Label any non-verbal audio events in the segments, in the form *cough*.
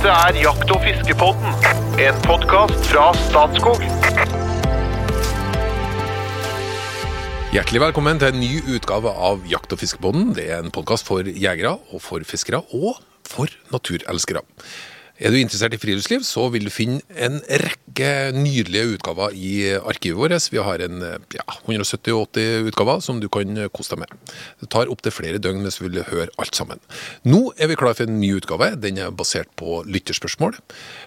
Dette er Jakt- og fiskepodden, en podkast fra Statskog. Hjertelig velkommen til en ny utgave av Jakt- og fiskepodden. Det er en podkast for jegere og for fiskere, og for naturelskere. Er du interessert i friluftsliv, så vil du finne en rekke nydelige utgaver i arkivet vårt. Vi har en ja, 170-80 utgaver som du kan kose deg med. Det tar opptil flere døgn hvis du vil høre alt sammen. Nå er vi klar for en ny utgave. Den er basert på lytterspørsmål.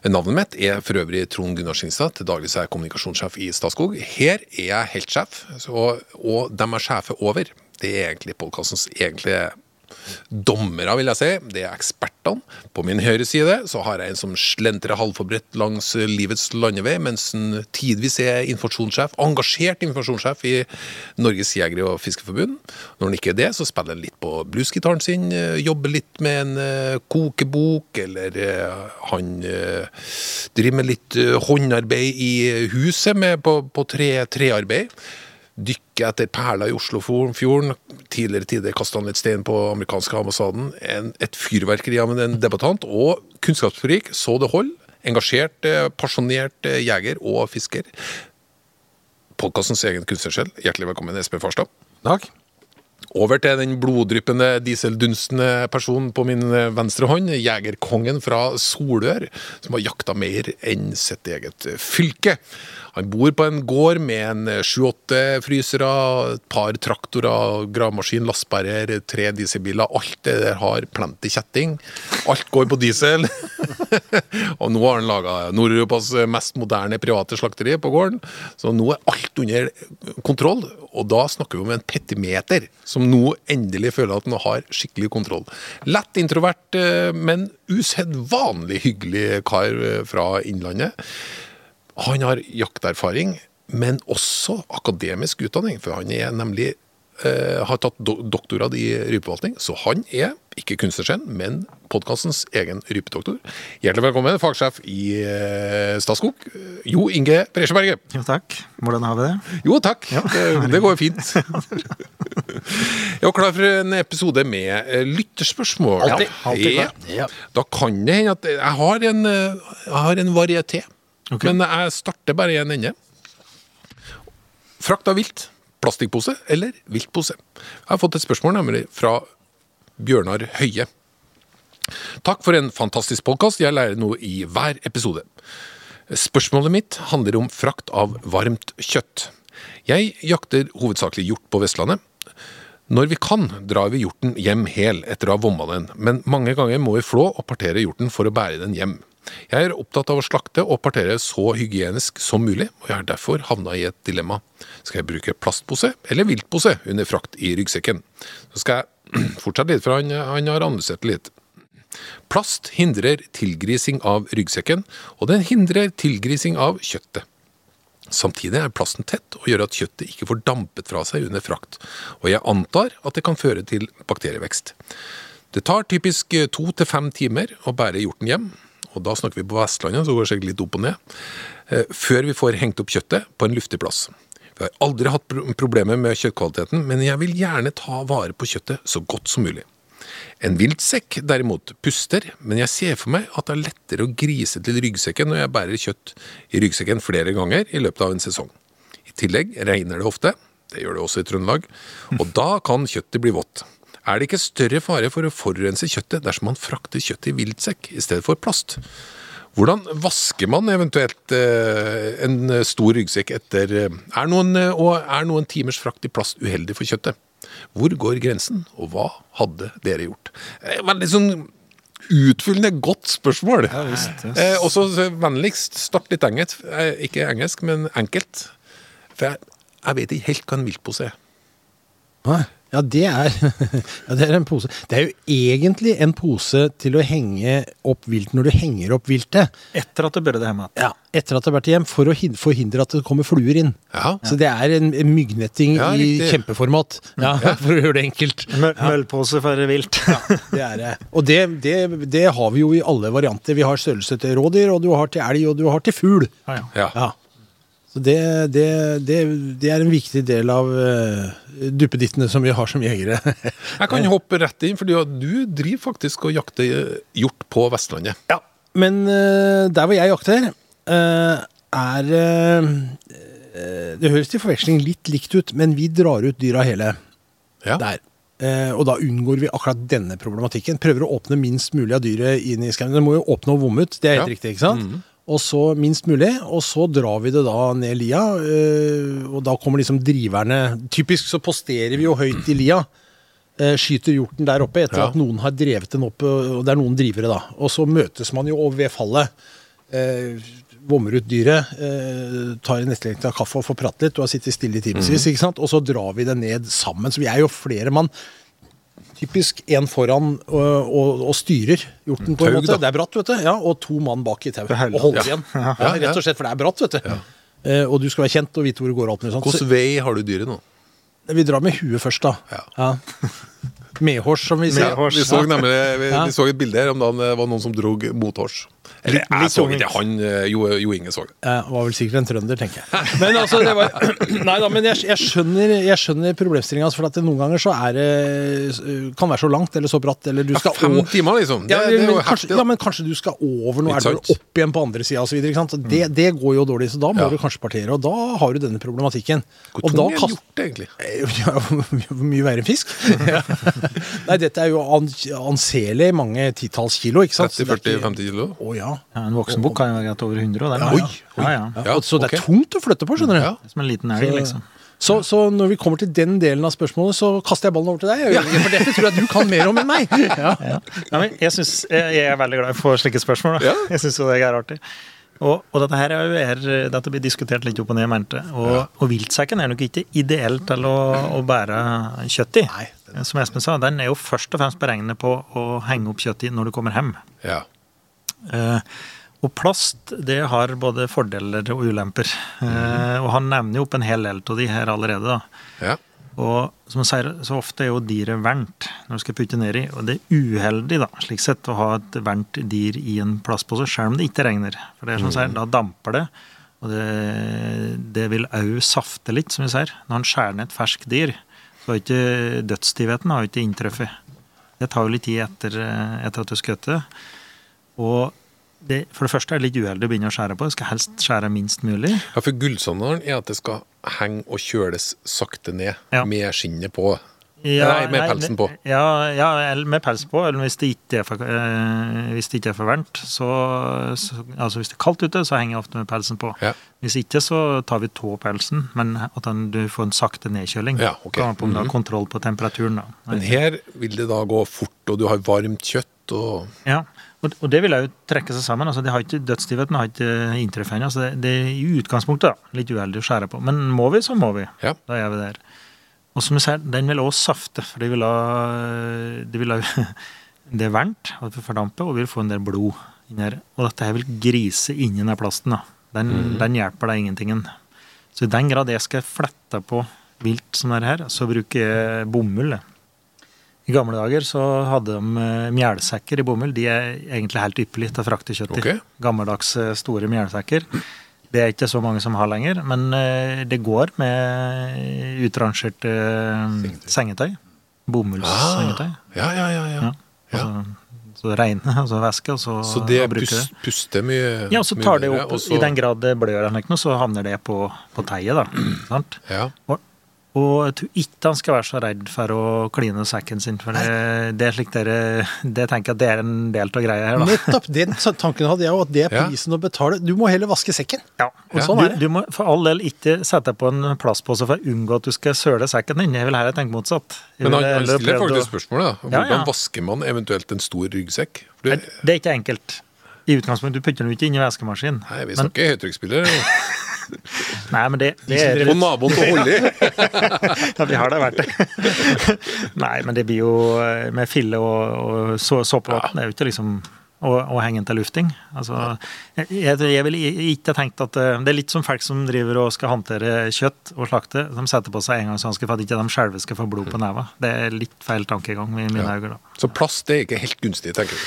Navnet mitt er for øvrig Trond Gunnar Skinstad, til daglig er jeg kommunikasjonssjef i Statskog. Her er jeg heltsjef, og dem er sjefer over, det er egentlig podkastens egentlige dommere, vil jeg si. Det er ekspertene. På min høyre side så har jeg en som slentrer halvforberedt langs livets landevei, mens han tidvis er informasjonssjef, engasjert informasjonssjef i Norges Jegere- og Fiskerforbund. Når han ikke er det, så spiller han litt på bluesgitaren sin, jobber litt med en uh, kokebok, eller uh, han driver med litt håndarbeid i huset med, på, på tre, trearbeid dykke etter perler i Oslofjorden. Tidligere tider kasta han litt stein på amerikanske ambassaden. En, et fyrverkeri av en debattant, og kunnskapsrik så det hold. Engasjert, pasjonert jeger og fisker. Podkastens egen kunstnersjel, hjertelig velkommen, Espen Farstad. Takk. Over til den bloddryppende, dieseldunstende personen på min venstre hånd, jegerkongen fra Solør, som har jakta mer enn sitt eget fylke. Han bor på en gård med en sju-åtte frysere, et par traktorer, gravemaskin, lastebærer, tre dieselbiler. Alt det der har plenty kjetting. Alt går på diesel. *laughs* og nå har han laga Nord-Europas mest moderne private slakteri på gården, så nå er alt under kontroll. Og da snakker vi om en petimeter, som nå endelig føler at han har skikkelig kontroll. Lett introvert, men usedvanlig hyggelig kar fra Innlandet. Han har jakterfaring, men også akademisk utdanning, for han er nemlig eh, har tatt do doktorgrad i rypeforvaltning, så han er ikke kunstnersken, men podkastens egen rypedoktor. Hjertelig velkommen, fagsjef i eh, Statskog, Jo Inge Bresjeberget. Jo, takk. Hvordan har vi det? Jo, takk. Ja. Det, det, går fint. Jeg var klar for en episode med lytterspørsmål. Altid. alltid, ja. ja. Da kan det hende at jeg har en, jeg har en varieté. Okay. Men jeg starter bare i en ende. Frakt av vilt. Plastikkpose eller viltpose? Jeg har fått et spørsmål nemlig fra Bjørnar Høie. Takk for en fantastisk podkast. Jeg lærer noe i hver episode. Spørsmålet mitt handler om frakt av varmt kjøtt. Jeg jakter hovedsakelig hjort på Vestlandet. Når vi kan, drar vi hjorten hjem hel etter å ha vomma den, men mange ganger må vi flå og partere hjorten for å bære den hjem. Jeg er opptatt av å slakte og partere så hygienisk som mulig, og jeg har derfor havna i et dilemma. Skal jeg bruke plastpose eller viltpose under frakt i ryggsekken? Så skal jeg *clears throat* fortsette litt, for han, han har analysert litt. Plast hindrer tilgrising av ryggsekken, og den hindrer tilgrising av kjøttet. Samtidig er plasten tett og gjør at kjøttet ikke får dampet fra seg under frakt, og jeg antar at det kan føre til bakterievekst. Det tar typisk to til fem timer å bære hjorten hjem, og da snakker vi på Vestlandet, så går det sikkert litt opp og ned, før vi får hengt opp kjøttet på en luftig plass. Vi har aldri hatt problemer med kjøttkvaliteten, men jeg vil gjerne ta vare på kjøttet så godt som mulig. En viltsekk derimot puster, men jeg ser for meg at det er lettere å grise til ryggsekken når jeg bærer kjøtt i ryggsekken flere ganger i løpet av en sesong. I tillegg regner det ofte, det gjør det også i Trøndelag, og da kan kjøttet bli vått. Er det ikke større fare for å forurense kjøttet dersom man frakter kjøttet i viltsekk i stedet for plast? Hvordan vasker man eventuelt eh, en stor ryggsekk etter eh, er noen, Og er noen timers frakt i plast uheldig for kjøttet? Hvor går grensen, og hva hadde dere gjort? Veldig sånn utfyllende godt spørsmål. Ja, visst, yes. eh, også vennligst start litt engelsk. Eh, ikke engelsk, men enkelt. For jeg, jeg vet ikke helt hva en viltpose er. Ja, det er, *laughs* ja, det er en pose. Det er jo egentlig en pose til å henge opp vilt når du henger opp viltet. Etter at du bør det hjemme. Ja, etter at det har vært hjem, for å forhindre at det kommer fluer inn. Ja. Så det er en, myggnetting Ja, i kjempeformat. Ja, *laughs* For å gjøre det enkelt. Mø Møllpose for vilt. Det er det. Og det, det, det har vi jo i alle varianter. Vi har størrelse til rådyr, og du har til elg, og du har til fugl. Ja, ja. Så det, det, det, det er en viktig del av uh, duppedittene som vi har som jegere. *laughs* Jeg kan hoppe rett inn, for du driver faktisk og jakter hjort på Vestlandet. Ja. Men uh, der hvor jeg jakter, uh, er eh, eh, Det høres til forveksling litt likt ut, men vi drar ut dyra hele Ja. der. Eh, og da unngår vi akkurat denne problematikken. Prøver å åpne minst mulig av dyret inn i skauen. Det må jo åpne og vomme ut, det er helt Ja. riktig, ikke sant? Og så minst mulig, og så drar vi det da ned lia, eh, og da kommer liksom driverne Typisk så posterer vi jo høyt i lia. eh, Skyter hjorten der oppe etter Ja. at noen har drevet den opp, og det er noen drivere, da. Og så møtes man jo ved fallet. Eh, vommer ut dyret, eh, tar en etterlengta kaffe og får prate litt. Du har sittet stille i timevis, sant? og så drar vi det ned sammen. Så vi er jo flere mann. Typisk én foran og, og, og styrer hjorten på en måte. da. Det er bratt, vet du. Ja, og to mann bak i tau. Og holder Ja. igjen. Ja, rett og slett, for det er bratt, vet du. Eh, og du skal være kjent og vite hvor det går. alt sånt. Hvilken vei har du dyret nå? Vi drar med huet først, da. Ja. Medhårs, som vi sier. Medhårs. Vi så nemlig vi, Ja. vi så et bilde her om dagen det var noen som drog mothårs. Eller Litt- jeg litt så ikke ikke, han eh, Jo, jo Inge så det. Eh, var vel sikkert en trønder, tenker jeg. Men altså, det var *clears throat* Nei da, men jeg, jeg skjønner, jeg skjønner problemstillinga. For at det noen ganger så er det kan være så langt eller så bratt, eller du Ja, fem timer, liksom. Det, Ja, det er men kanskje, heftig. ja, men kanskje du skal over noe elver opp igjen på andre sida osv. Det, det går jo dårlig, så da må Ja. du kanskje partere. Og da har du denne problematikken. Hvor tung er kast- hjort, egentlig? *laughs* Ja, mye verre enn fisk. *laughs* Nei, dette er jo an anselig mange titalls kilo, ikke sant? Så det er ikke- 30-40-50 kilo? Å ja. Ja, en voksen bukk kan jo være greit over 100. Og den, Oi, ja, ja. Ja, så det er tungt å flytte på, skjønner du. Ja. Som en liten elg, liksom. Så, så når vi kommer til den delen av spørsmålet, så kaster jeg ballen over til deg. For dette tror jeg du kan mer om enn meg. *laughs* Ja. Ja, men jeg, synes, jeg, jeg er veldig glad i å få slike spørsmål. Da. Jeg syns det er artig. Og, og dette her er jo dette blir diskutert litt opp og ned, mente. Og, og viltsekken er nok ikke ideell til å, å bære kjøtt i. Som Espen sa, den er jo først og fremst beregnet på å henge opp kjøtt i når du kommer hjem. Ja. Eh, og plast det har både fordeler og ulemper. Eh, og han nevner jo opp en hel del av de her allerede. da. ja. Og som han sier, så ofte er jo dyret vernt når du skal putte nedi. Og det er uheldig da, slik sett å ha et vernt dyr i en plastpose, selv om det ikke regner. For det er som han sier, da damper det. Og det, det vil òg safte litt, som vi sier. Når han skjærer ned et ferskt dyr, så har ikke dødsstivheten har ikke inntruffet. Det tar jo litt tid etter, etter at du skjøt det. Og det, for det første er det litt uheldig å begynne å skjære på. Det skal helst skjære minst mulig. ja, for gullstandarden er at det skal henge og kjøles sakte ned Ja. med skinnet på. Nei, med pelsen på. Ja, ja, med pelsen på. Eller hvis det ikke er for, eh, det ikke er for varmt. Så, så, altså hvis det er kaldt ute, så henger jeg ofte med pelsen på. Ja. Hvis ikke, så tar vi tå pelsen, men at den, du får en sakte nedkjøling. Ja, ok. Kommer på om du Mhm. har kontroll på temperaturen. da. Men her vil det da gå fort, og du har varmt kjøtt og Ja, og, det vil jo trekke seg sammen. altså det har ikke, Dødsstivheten har ikke inntruffet ennå. Altså det, det er i utgangspunktet da, litt uheldig å skjære på. Men må vi, så må vi. Ja. Da er vi der. Og som du ser, den vil også safte, for det vil ha, det vil ha *laughs* Det er varmt, og det vil fordampe, og vil få en del blod inni her. Og dette her vil grise inni den plasten. da. Den, den hjelper deg ingentingen. Så i den grad jeg skal flette på vilt som det her, så bruker jeg bomull. I gamle dager så hadde de eh, mjælsekker i bomull. De er egentlig helt ypperlig til å frakte kjøtt i. Okay. Gammeldags store mjælsekker. Det er ikke så mange som har lenger, men eh, det går med utrangerte eh, sengetøy. Bomullssengetøy. Ja, ja, ja. ja. Ja. Altså, så reine, *laughs* altså væske, og så, Så det puster mye Ja, og så mye tar det opp, så- I den grad det blør, eller noe, så havner det på, på teiet. da, *clears throat* sant? Ja. Og, og jeg tror ikke han skal være så redd for å kline sekken sin. For det, det er slik dere Det tenker jeg at det er en del av greia her, da. Nettopp. Den tanken hadde jeg, òg, at det er Ja. prisen å betale. Du må heller vaske sekken. Ja, Og sånn er du, du må for all del ikke sette deg på en plastpose for å unngå at du skal søle sekken din. Jeg vil heller tenke motsatt. Jeg Men han, han stiller faktisk spørsmålet. da. Hvordan ja. vasker man eventuelt en stor ryggsekk? Det, Det er ikke enkelt. I utgangspunktet, Du putter den jo ikke inn i væskemaskinen. nei, vi Men- snakker høytrykksspiller. *laughs* Nei, men det, det er Og naboen til Holli! *laughs* Ja, vi har da vært det. *laughs* Nei, men det blir jo eh, med fille og, og så, såpevann. Det er jo ikke liksom og henge den til lufting. Altså, jeg, jeg, jeg vil ikke tenkt at eh, Det er litt som folk som driver og skal håndtere kjøtt og slakte. De setter på seg engangshansker for at ikke de selve skal få blod på neva. Det er litt feil tankegang i mine Ja. øyne. Så plast det er ikke helt gunstig, tenker du.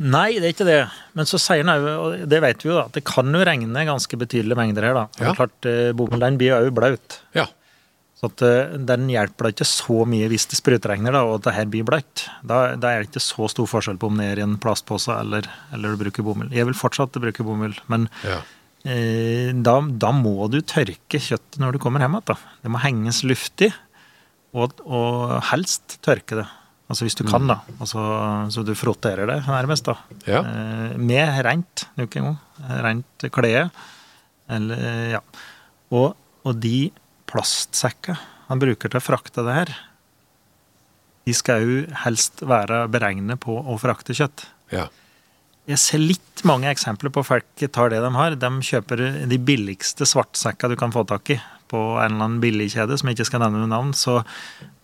Nei, det er ikke det. Men så sier han og det vet vi jo, da, at det kan jo regne ganske betydelige mengder her. da. Og det Ja. er klart, Bomullen Bomull den blir òg blaut. Ja. Så at eh, Den hjelper deg ikke så mye hvis det sprøyteregner da, og at det her blir bløtt. Da, da er det ikke så stor forskjell på om det er i en plastpose eller, eller du bruker bomull. Jeg vil fortsatt bruke bomull, men Ja. eh, da, da må du tørke kjøttet når du kommer hjem igjen. Det må henges luftig, og, og helst tørke det. Altså hvis du kan, da. Altså, så du frotterer det nærmest. da. Ja. Eh, med rent, nok en gang. Rent klede. Eller, ja. Og, og de plastsekker han bruker til å frakte det her, de skal jo helst være beregnet på å frakte kjøtt. Ja. Jeg ser litt mange eksempler på folk tar det de har. De kjøper de billigste svartsekka du kan få tak i på en eller annen billigkjede, som jeg ikke skal nevne noe navn. Så,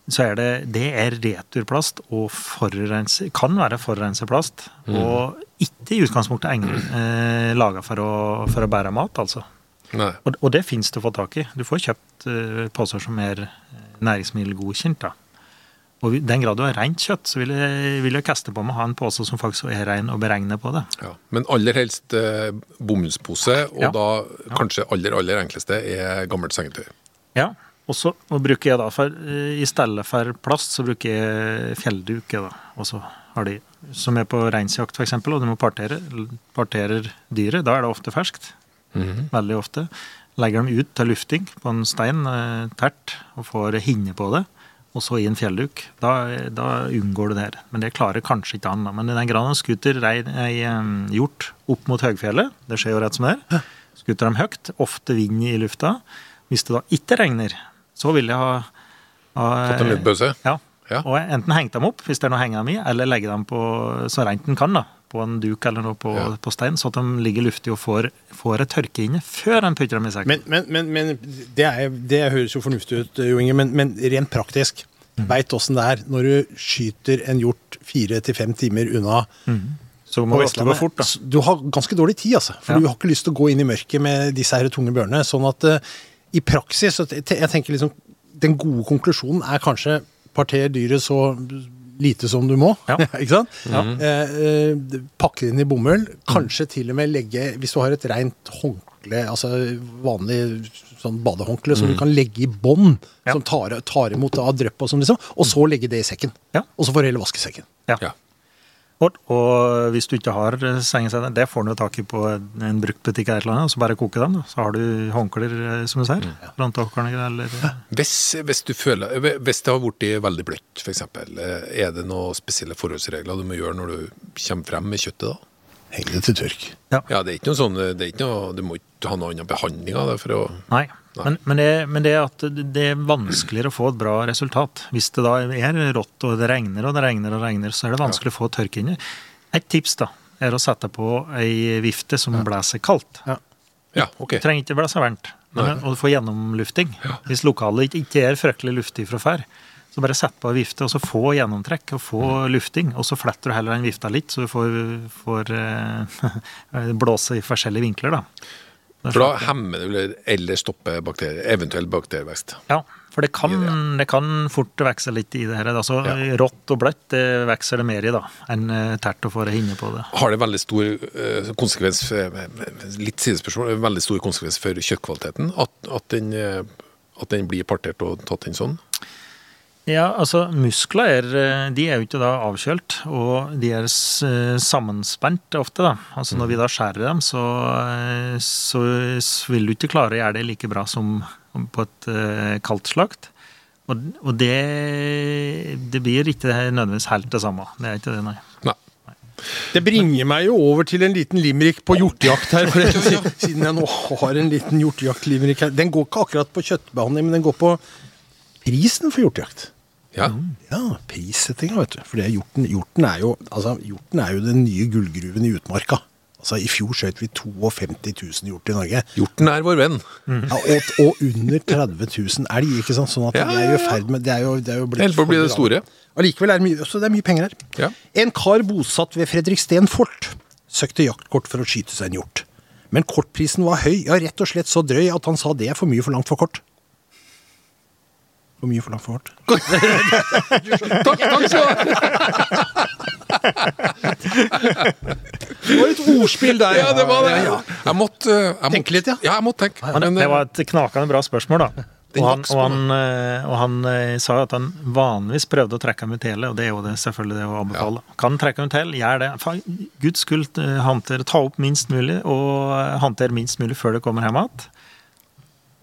så er det, det er returplast og forurense, kan være forurenset plast. Og ikke i utgangspunktet egnet, eh, laga for, for å bære mat, altså. Og, og det fins det å få tak i. Du får kjøpt eh, poser som er eh, næringsmiddelgodkjent. da. Og i den grad du har rent kjøtt, så vil jeg, vil jeg kaste på meg ha en pose som faktisk er ren og beregne på det. Ja. Men aller helst eh, bomullspose, og Ja. da kanskje aller, aller enkleste er gammelt sengetøy. Ja, og så bruker jeg da for, eh, I stedet for plast, så bruker jeg fjellduk. da. Og så har de, Som er på reinsjakt, f.eks., og du må partere, parterer dyret. Da er det ofte ferskt. Veldig ofte. Legger dem ut til lufting på en stein, tært tert, og får hinne på det. Og så i en fjellduk. Da, da unngår du det her. Men det klarer kanskje ikke han. da. Men i den grad han skuter ei hjort opp mot høgfjellet, det skjer jo rett som det er, skuter dem høyt, ofte vind i lufta. Hvis det da ikke regner, så vil jeg ha, ha Fått en liten? Ja. Ja. Og enten henge dem opp hvis det er noe å henge dem i, eller legge dem på så rent en kan, da. På en duk eller noe på, Ja. på stein, så at de ligger luftig og får, får et tørke inne før en putter dem i sekken. Men, men, men, men det, er, det høres jo fornuftig ut, Jo Inge, men, men rent praktisk. Mm. Veit åssen det er når du skyter en hjort fire til fem timer unna så må det gå fort, da. Du har ganske dårlig tid, altså. For Ja. du har ikke lyst til å gå inn i mørket med disse her tunge bjørnene. Sånn at eh, i praksis så Jeg tenker liksom Den gode konklusjonen er kanskje parter dyret så lite som du må. Ja. *laughs* ikke sant? Ja. eh, pakke det inn i bomull. Kanskje til og med legge Hvis du har et rent håndkle, altså vanlig sånn badehåndkle, som du kan legge i bånd, Ja. som tar, tar imot av drypp og sånn, liksom, og så legge det i sekken. Ja. Og så får du heller vaske sekken. Ja. Ja. Og, og hvis du ikke har sengesete, det får du tak i på en, bruktbutikk eller noe, og så bare koke dem. Så har du håndklær, eh, som du ser Branntakerne eller Hvis, hvis, du føler, hvis det har blitt veldig bløtt, f.eks., er det noen spesielle forholdsregler du må gjøre når du kommer frem med kjøttet da? Heng det til tørk. Ja, det er ikke noe sånn, det er ikke noe, Du må ikke ha noen annen behandling av det for å Nei. Men, men, det, men det at det er vanskeligere å få et bra resultat. Hvis det da er rått og det regner og det regner og regner, så er det vanskelig å få tørke inni. Et tips da, er å sette på ei vifte som blåser kaldt. Ja, ok. Du trenger ikke blåse varmt, men, og du får gjennomlufting. Hvis lokalet ikke, er fryktelig luftig fra før, så bare sett på ei vifte, og så få gjennomtrekk og få lufting. Og så fletter du heller den vifta litt, så du får, får eh, *laughs* blåse i forskjellige vinkler. da. For da hemmer det eller- stopper bakterier, eventuell bakterievekst. Ja, for det kan, det. kan fort vokse litt i det her. Altså, Ja. Rått og bløtt det vokser det mer i da, enn eh, tært å få det hinne på det. Har det veldig stor eh, konsekvens eh, Litt sidespørsmål. Veldig stor konsekvens for kjøttkvaliteten at, at, den, at den blir partert og tatt inn sånn? Ja, altså Muskler er, eh, de er jo ikke da avkjølt, og de er eh, sammenspent ofte. da. Altså Når vi da skjærer dem, så, eh, så vil du ikke klare å gjøre det like bra som på et kaldt slakt. Og, og det, det blir ikke nødvendigvis helt det samme. Det er ikke det, nei. Nei. Det bringer meg jo over til en liten limerick på hjortejakt her. For *laughs* siden jeg nå har en liten hjortejakt-limerick her. Den går ikke akkurat på kjøttbehandling, men den går på prisen for hjortejakt. Ja. Ja, prissettinga, vet du. For det er hjorten, hjorten, er jo, altså, hjorten er jo den nye gullgruven i utmarka. Altså, I fjor skjøt vi 52 000 hjort i Norge. Hjorten er vår venn. Ja, og, og under 30 000 elg, ikke sant? Sånn at Ja, de er jo i ferd med Det er jo, det er jo blitt Helt for å bli det store. Allikevel er det mye, så det er mye penger her. Ja. En kar bosatt ved Fredriksten fort søkte jaktkort for å skyte seg en hjort. Men kortprisen var høy, ja rett og slett så drøy at han sa det er for mye for langt for kort. For mye for langt for hardt. Takk, takk skal du ha! Det var et ordspill der. Ja, det var det. Jeg måtte, eh, jeg måtte Tenke litt, ja. Ja, jeg måtte tenke. Men det eh, var et knakende bra spørsmål, da. Og han, og han, eh, og han sa at han vanligvis prøvde å trekke ham ut hele, og det er jo det selvfølgelig det å anbefale. Kan trekke ham ut hele? gjør det. For Guds skyld, hanter håndter, ta opp minst mulig, og hanter håndter minst mulig før du kommer hjem igjen.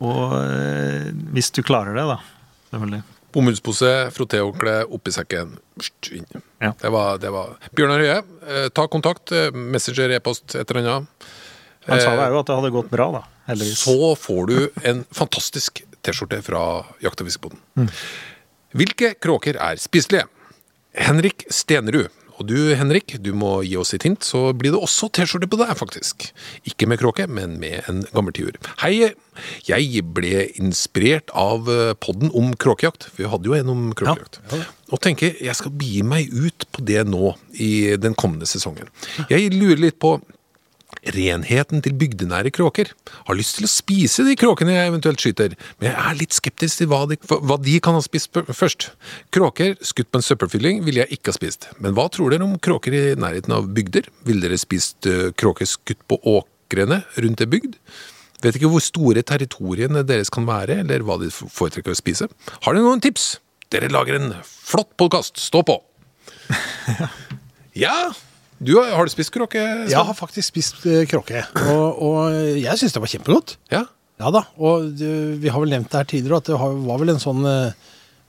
Og hvis du klarer det, da. Selvfølgelig. Bomullspose, frottéhåndkle oppi sekken. Inn. Ja. Det, var, det var Bjørnar Høie, eh, ta kontakt. eh, Messenger, e-post, et eller annet. Han sa det jo at det hadde gått bra, da. Heldigvis. Så får du en fantastisk T-skjorte fra Jakt- og fiskeboden. Hvilke kråker er spiselige? Henrik Stenerud. Og du, Henrik, du må gi oss et hint, så blir det også T-skjorte på deg, faktisk. Ikke med kråke, men med en gammel tiur. Hei, jeg ble inspirert av eh, podden om kråkejakt. Vi hadde jo en om kråkejakt. Og tenker jeg skal begi meg ut på det nå i den kommende sesongen. Jeg lurer litt på renheten til bygdenære kråker. Har lyst til å spise de kråkene jeg eventuelt skyter, men jeg er litt skeptisk til hva de, hva de kan ha spist først. Kråker skutt på en søppelfylling ville jeg ikke ha spist. Men hva tror dere om kråker i nærheten av bygder? Ville dere spist kråker skutt på åkrene rundt ei bygd? Vet ikke hvor store territoriene deres kan være, eller hva de foretrekker å spise. Har dere noen tips? Dere lager en flott podkast. Stå på! *laughs* ja, du har, har du spist kråke? Sven? Jeg har faktisk spist eh, kråke, og, og jeg syns det var kjempegodt. Ja. Ja da, og det- vi har vel nevnt det her tidligere, at det har- var vel en sånn eh,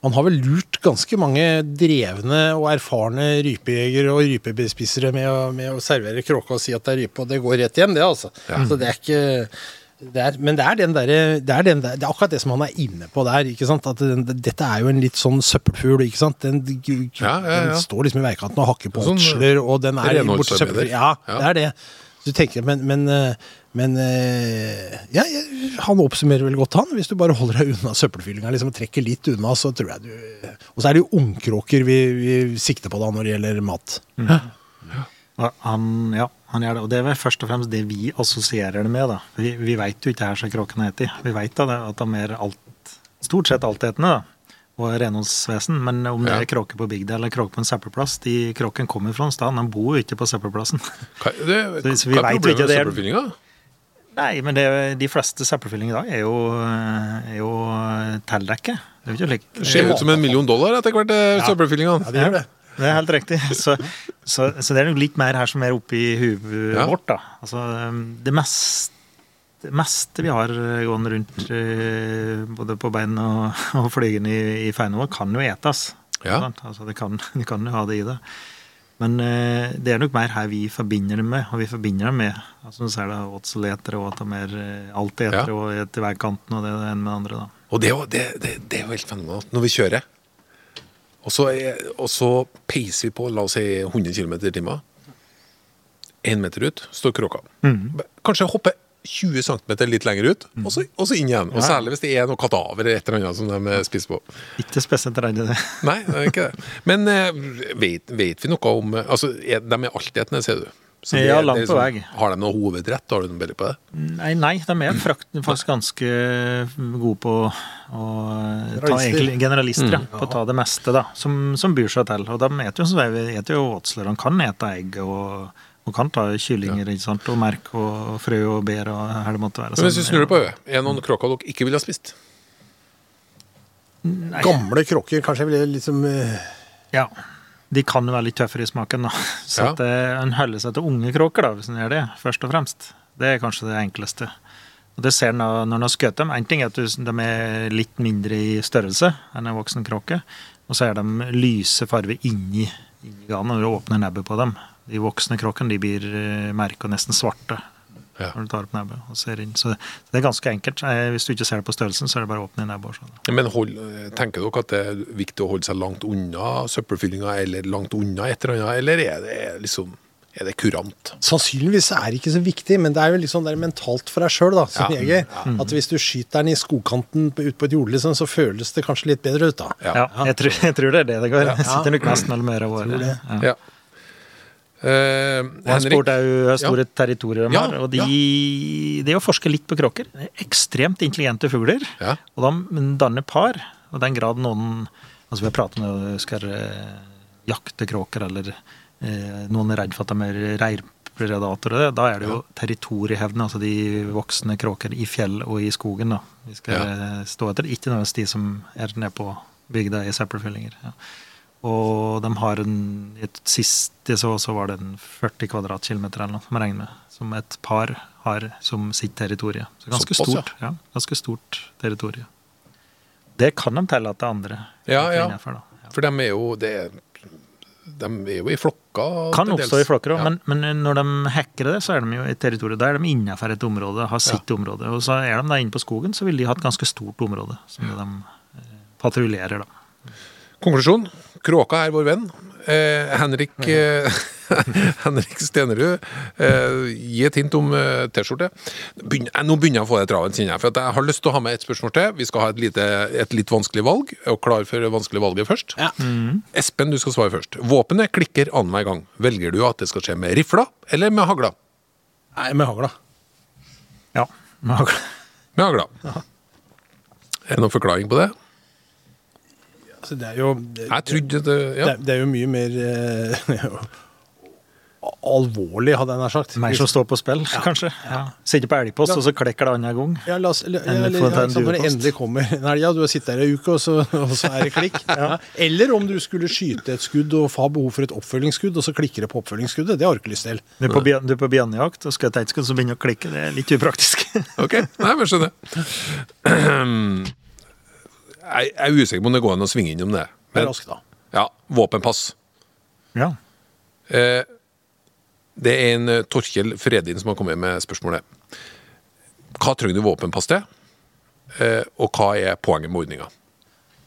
Man har vel lurt ganske mange drevne og erfarne rypejegere og rypebespisere med å, med å servere kråke og si at det er rype, og det går rett hjem, det, altså. Så det er ikke det er, men det er, den der, det, er den der, det er akkurat det som han er inne på der. ikke sant? At den, dette er jo en litt sånn søppelfugl. ikke sant? Den, Ja, ja, ja. den står liksom i veikanten og hakker på Sånn, åtsler, og den er borti søppelfugl. Ja, Ja. det er det. Du tenker, Men, men, eh, men eh, ja, han oppsummerer vel godt, han. Hvis du bare holder deg unna søppelfyllinga liksom, og trekker litt unna, så tror jeg du Og så er det jo ungkråker vi, vi sikter på da når det gjelder mat. Ja, Han, ja, han gjør det. Og det er vel først og fremst det vi assosierer det med. da. Vi, vi veit jo ikke her som kråkene heter. Vi veit det, at de er alt, stort sett altetende da. og renholdsvesen. Men om det Ja. er kråke på bygda eller kråke på en søppelplass De kråkene kommer fra en sted, de bor jo ikke på søppelplassen. *laughs* Hva, det, Så- så vi hva er problemet med det søppelfyllinga? Nei, men det, de fleste søppelfyllinger i dag er jo, er jo tildekket. Det. Det ser ut som en million dollar etter hvert, ja. søppelfyllinga. Ja, det gjør det. Det er helt riktig. Så, så, så det er nok litt mer her som er oppi huet Ja. vårt, da. Altså, det meste, det meste vi har gående rundt eh, både på bein og, *laughs* og flygende i, i feina vår, kan jo etes. Ja. Altså, det kan, *laughs* de kan jo ha det i det. Men eh, det er nok mer her vi forbinder det med, og vi forbinder det med altså, ser det åtseletere og at de er eh, altetere Ja. og etter til veikanten og det ene med det andre. da. Og det, det, det, det er jo helt fenomenalt når vi kjører. Og så, og så peiser vi på, la oss si 100 km i timen. Én meter ut står kråka. Mm. Kanskje hoppe 20 cm litt lenger ut, og, så, og så inn igjen. Og. Særlig hvis det er noe kadaver eller et eller annet som de spiser på. Ikke spesielt i det. Nei, det er ikke det. Men eh, vet, vet vi noe om eh, Altså, de er altetende, sier du? Så det- Ja, det liksom, langt på vei. Har de noe hovedrett? Har du noen bilde på det? Nei, nei, de er *clears throat* frakten faktisk ganske gode på å ta Generalister. egentlig generalister, ja, på å ta det meste da, som, som byr seg til. Og de eter jo, som vi eter jo åtsler, de kan ete egg og, og kan ta kyllinger ikke sant? og merk og frø og bær og her det måtte være. Men hvis vi snur det på øyet, er det noen kråker dere ikke ville ha spist? Nei, Gamle kråker, kanskje jeg ville liksom eh, Ja, de kan jo være litt tøffere i smaken, da. *laughs* Så Ja. at eh, en holder seg til unge kråker, da, hvis en gjør det, først og fremst. Det er kanskje det enkleste. Og det ser en når en har skutt dem. En ting er at de er litt mindre i størrelse enn en voksen kråke. Og så er de lyse farger inni, inni ganen når du åpner nebbet på dem. De voksne kråkene de blir merka merket nesten svarte Ja. når du tar opp nebbet og ser inn. Så det er ganske enkelt. Eh, Hvis du ikke ser det på størrelsen, så er det bare å åpne nebbet. sånn. Men hold, tenker dere at det er viktig å holde seg langt unna søppelfyllinga, eller langt unna et eller annet, eller er det liksom er det kurant? Sannsynligvis er det ikke så viktig, men det er jo litt sånn der mentalt for deg sjøl, da, som Ja. jeger. At hvis du skyter den i skogkanten ut på et jorde, liksom, så føles det kanskje litt bedre ut, da. Ja, jeg, tror, jeg tror det er det det går. Ja. sitter nok mest mellom øra våre. det. Ja. Ja. Henrik, sport er jo store Ja. territorier de Ja, har, og de, det å forske litt på kråker det er Ekstremt intelligente fugler. Ja. Og de danner par. Og den grad noen altså Vi har pratet om det skal eh, jakte kråker, eller eh, noen er redd for at de er reirpredatorer. Da er det jo territoriehevdende, altså de voksne kråker i fjell og i skogen. da. Vi skal stå etter. Ikke nødvendigvis de som er nede på bygda i søppelfyllinger. Ja. Og de har en i et siste så, så var det en 40 kvadratkilometer eller noe, som jeg regner med, som et par har som sitt territorium. Så ganske Såpass, ja. stort. Ja, ganske stort territorium. Det kan de tillate andre Ja, ja. innenfor, da. Ja. For de er jo det, De er jo i flokker. Kan oppstå dels. i flokker òg, Ja. men, men når de hacker det, så er de jo i territoriet. territorium. Da er de innenfor et område, har sitt område. Og så er de da inne på skogen, så vil de ha et ganske stort område som de eh, patruljerer, da. Konklusjon. Kråka er vår venn. Eh, Henrik, eh, *laughs* Henrik Stenerud, eh, gi et hint om eh, T-skjorte. Begynner- eh, Nå begynner jeg å få det travelt, kjenner jeg. For at jeg har lyst til å ha med et spørsmål til. Vi skal ha et, lite, et litt vanskelig valg, og klar for det vanskelige valget først. Ja. Espen, du skal svare først. Våpenet klikker annenhver gang. Velger du at det skal skje med rifla eller med hagla? Nei, med hagla. Ja. Med hagla. Er det noen forklaring på det? Altså, det er jo det, Jeg trodde det det, ja. er- det er jo mye mer eh, *laughs* alvorlig, hadde jeg nær sagt. Mer som står på spill, kanskje. Ja. Sitter på elgpost, og så klekker det annen gang. Ja, la oss, ja, eller, få ta ja, når det endelig kommer en elg, ja, du har sittet der en uke, og så, og så er det klikk. *laughs* ja. Eller om du skulle skyte et skudd og ha behov for et oppfølgingsskudd, og så klikker det på oppfølgingsskuddet. Det har du ikke lyst til. Du er på, du er på bjørnejakt og skal ta et skudd, så begynner det å klikke. Det er litt upraktisk. Ok, nei, men skjønner. *clears throat* Jeg jeg er usikker på om det går an å svinge innom det. Men, raskt, da. ja, våpenpass. ja. Eh, det er en eh, Torkjell Fredin som har kommet med spørsmålet. Hva trenger du våpenpass til? Eh, og hva er poenget med ordninga?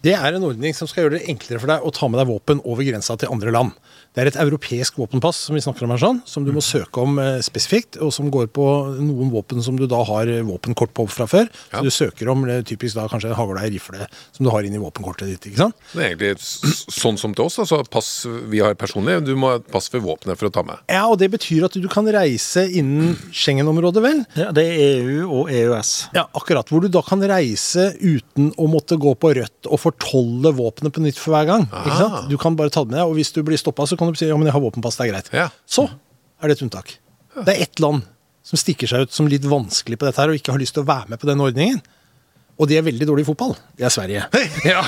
Det er en ordning som skal gjøre det enklere for deg å ta med deg våpen over grensa til andre land. Det er et europeisk våpenpass som vi snakker om her sånn, som du må søke om eh, spesifikt, og som går på noen våpen som du da har eh, våpenkort på fra før. Ja. Så du søker om det typisk da kanskje en hagle, ei rifle, som du har inni våpenkortet ditt. ikke sant? Det er egentlig sånn som til oss. altså Pass vi har personlig. Du må ha et pass for våpenet for å ta med. Ja, og det betyr at du kan reise innen Schengen-området, vel? ja. Det er EU og EØS. Ja, akkurat. Hvor du da kan reise uten å måtte gå på rødt og fortolle våpenet på nytt for hver gang. Ikke Ah. sant? Du kan bare ta det med deg, og hvis du blir stoppa, så kan du si ja, men jeg har våpenpass, det er greit. Ja. Så er det et unntak. Det er ett land som stikker seg ut som litt vanskelig på dette her, og ikke har lyst til å være med på den ordningen. Og de er veldig dårlige i fotball. Det er Sverige. *laughs* Ja.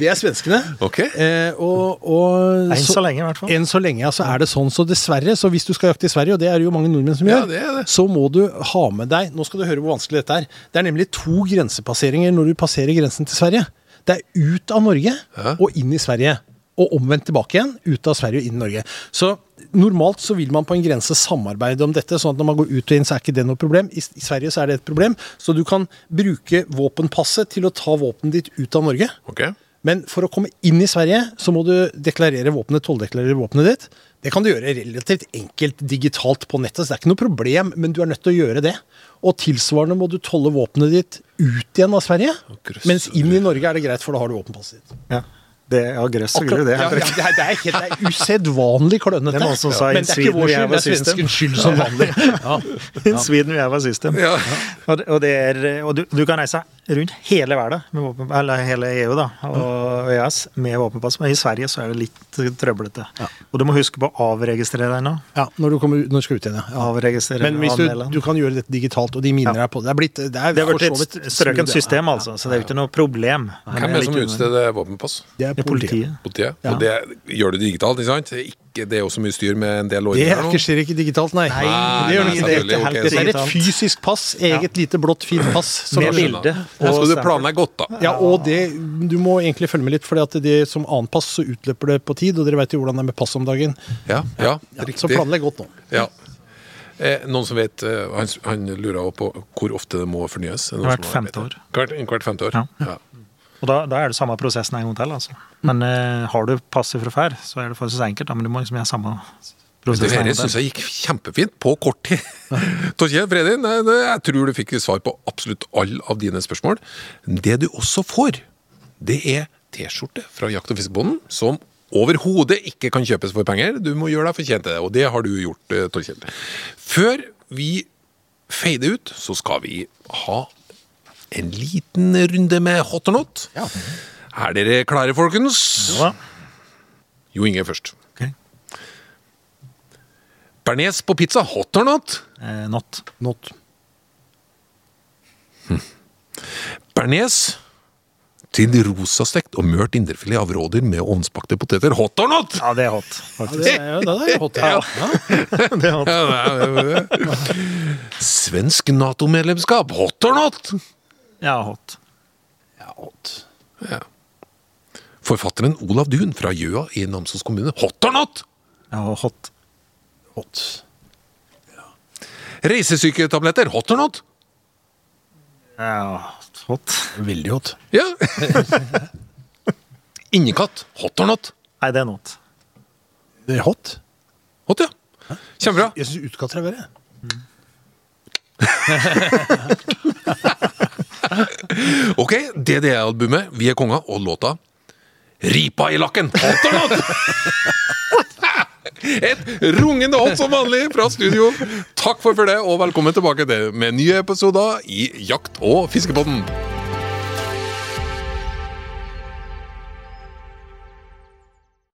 Det er svenskene. Ok. Eh, og, og Enn så lenge, i hvert fall. Enn så lenge, ja, så er det sånn. Så dessverre, så hvis du skal jakte i Sverige, og det er det jo mange nordmenn som Ja, gjør, det det. så må du ha med deg Nå skal du høre hvor vanskelig dette er. Det er nemlig to grensepasseringer når du passerer grensen til Sverige. Det er ut av Norge Ja. og inn i Sverige. Og omvendt tilbake igjen. Ut av Sverige og inn i Norge. Så normalt så vil man på en grense samarbeide om dette, sånn at når man går ut og inn, så er ikke det noe problem. I, Sverige så er det et problem. Så du kan bruke våpenpasset til å ta våpenet ditt ut av Norge. Ok? Men for å komme inn i Sverige, så må du deklarere våpenet, tolldeklarere våpenet ditt. Det kan du gjøre relativt enkelt digitalt på nettet, så det er ikke noe problem, men du er nødt til å gjøre det. Og tilsvarende må du tolle våpenet ditt ut igjen av Sverige, mens inn i Norge er det greit, for da har du våpenpasset ditt. Ja. Det er gress og gru, det. ja, ja, det, er, det, er helt, det er *laughs* usedvanlig klønete. Det er noen som sa men in det er ikke Sweden we skyld, have det a er svenskens skyld som *laughs* vanlig. Ja. In Sweden we have a system. Ja. Og, det- og, det er, og du, du kan reise rundt hele verden, med våpen, eller hele EU da, og EØS, med våpenpass. Men i Sverige så er det litt trøblete. Og du må huske på å avregistrere deg nå. Ja, når du, kommer, når du skal ut igjen, ja. ja. Avregistrere, Men hvis du, du kan gjøre dette digitalt, og de minner Ja. deg på det. Det er blitt det er Det blitt et strøkent ja. system, altså, så det er jo ikke noe problem. Hvem er det som utsteder våpenpass? Det er er politiet. politiet. Politiet? Ja. Og det gjør du digitalt, ikke sant? Er, ikke, det er jo så mye styr med en del år ordninger er nå. ikke, skjer ikke digitalt, nei. Nei, det gjør nei, det Det er, ok, det er et fysisk pass. Eget lite blått, fint pass. som Med bilde. Og skal du planlegge godt, da. Ja, og det, du må egentlig følge med litt, for det som annet pass så utløper det på tid, og dere vet jo hvordan det er med pass om dagen. Ja, ja, Ja, riktig. så planlegg godt nå. Ja. Eh, noen som vet eh, han, han lurer også på hvor ofte det må fornyes? Er det Hvert femte år. Hvert, hvert femte år? Ja. Ja. Og da, da er det samme prosessen en gang til, altså. Men eh, har du passet fra før, så er det forholdsvis enkelt, da, men du må liksom gjøre samme Det prosess. en her gang syns jeg gikk kjempefint på kort tid. *laughs* Torkjell Fredin, jeg tror du fikk svar på absolutt alle av dine spørsmål. Det du også får, det er T-skjorte fra Jakt- og fiskebonden, som overhodet ikke kan kjøpes for penger. Du må gjøre deg fortjent til det, og det har du gjort, eh, Torkjell. Før vi feider ut, så skal vi ha en liten runde med hot or not. Er dere klare, folkens? Ja. Jo Inge først. Okay. Bernes på pizza, hot or not? Eh, not. Not. Bernes til rosastekt og mørt indrefilet av rådyr med ovnsbakte poteter, hot or not? Ja, det er hot, Ja, faktisk. det er, ja, det er hot, *laughs* ja. ja. *laughs* Det er hot. Ja, er Svensk Nato-medlemskap, hot or not? Ja, hot. ja hot. Forfatteren Olav Duun fra Gjøa i Namsos kommune, hot or not? Ja, hot. Hot. Reisesyketabletter, hot or not? Ja, hot. Veldig hot. Ja. *laughs* Innekatt, hot or not? Nei, det er not. Det er hot. Hot, ja. Kjempebra. Jeg syns utkatter er verre. *laughs* Ok, DDE-albumet Vi er konga og låta Ripa i lakken? *laughs* Et rungende hot som vanlig fra studio. Takk for det, og velkommen tilbake til med nye episoder i Jakt- og fiskepodden.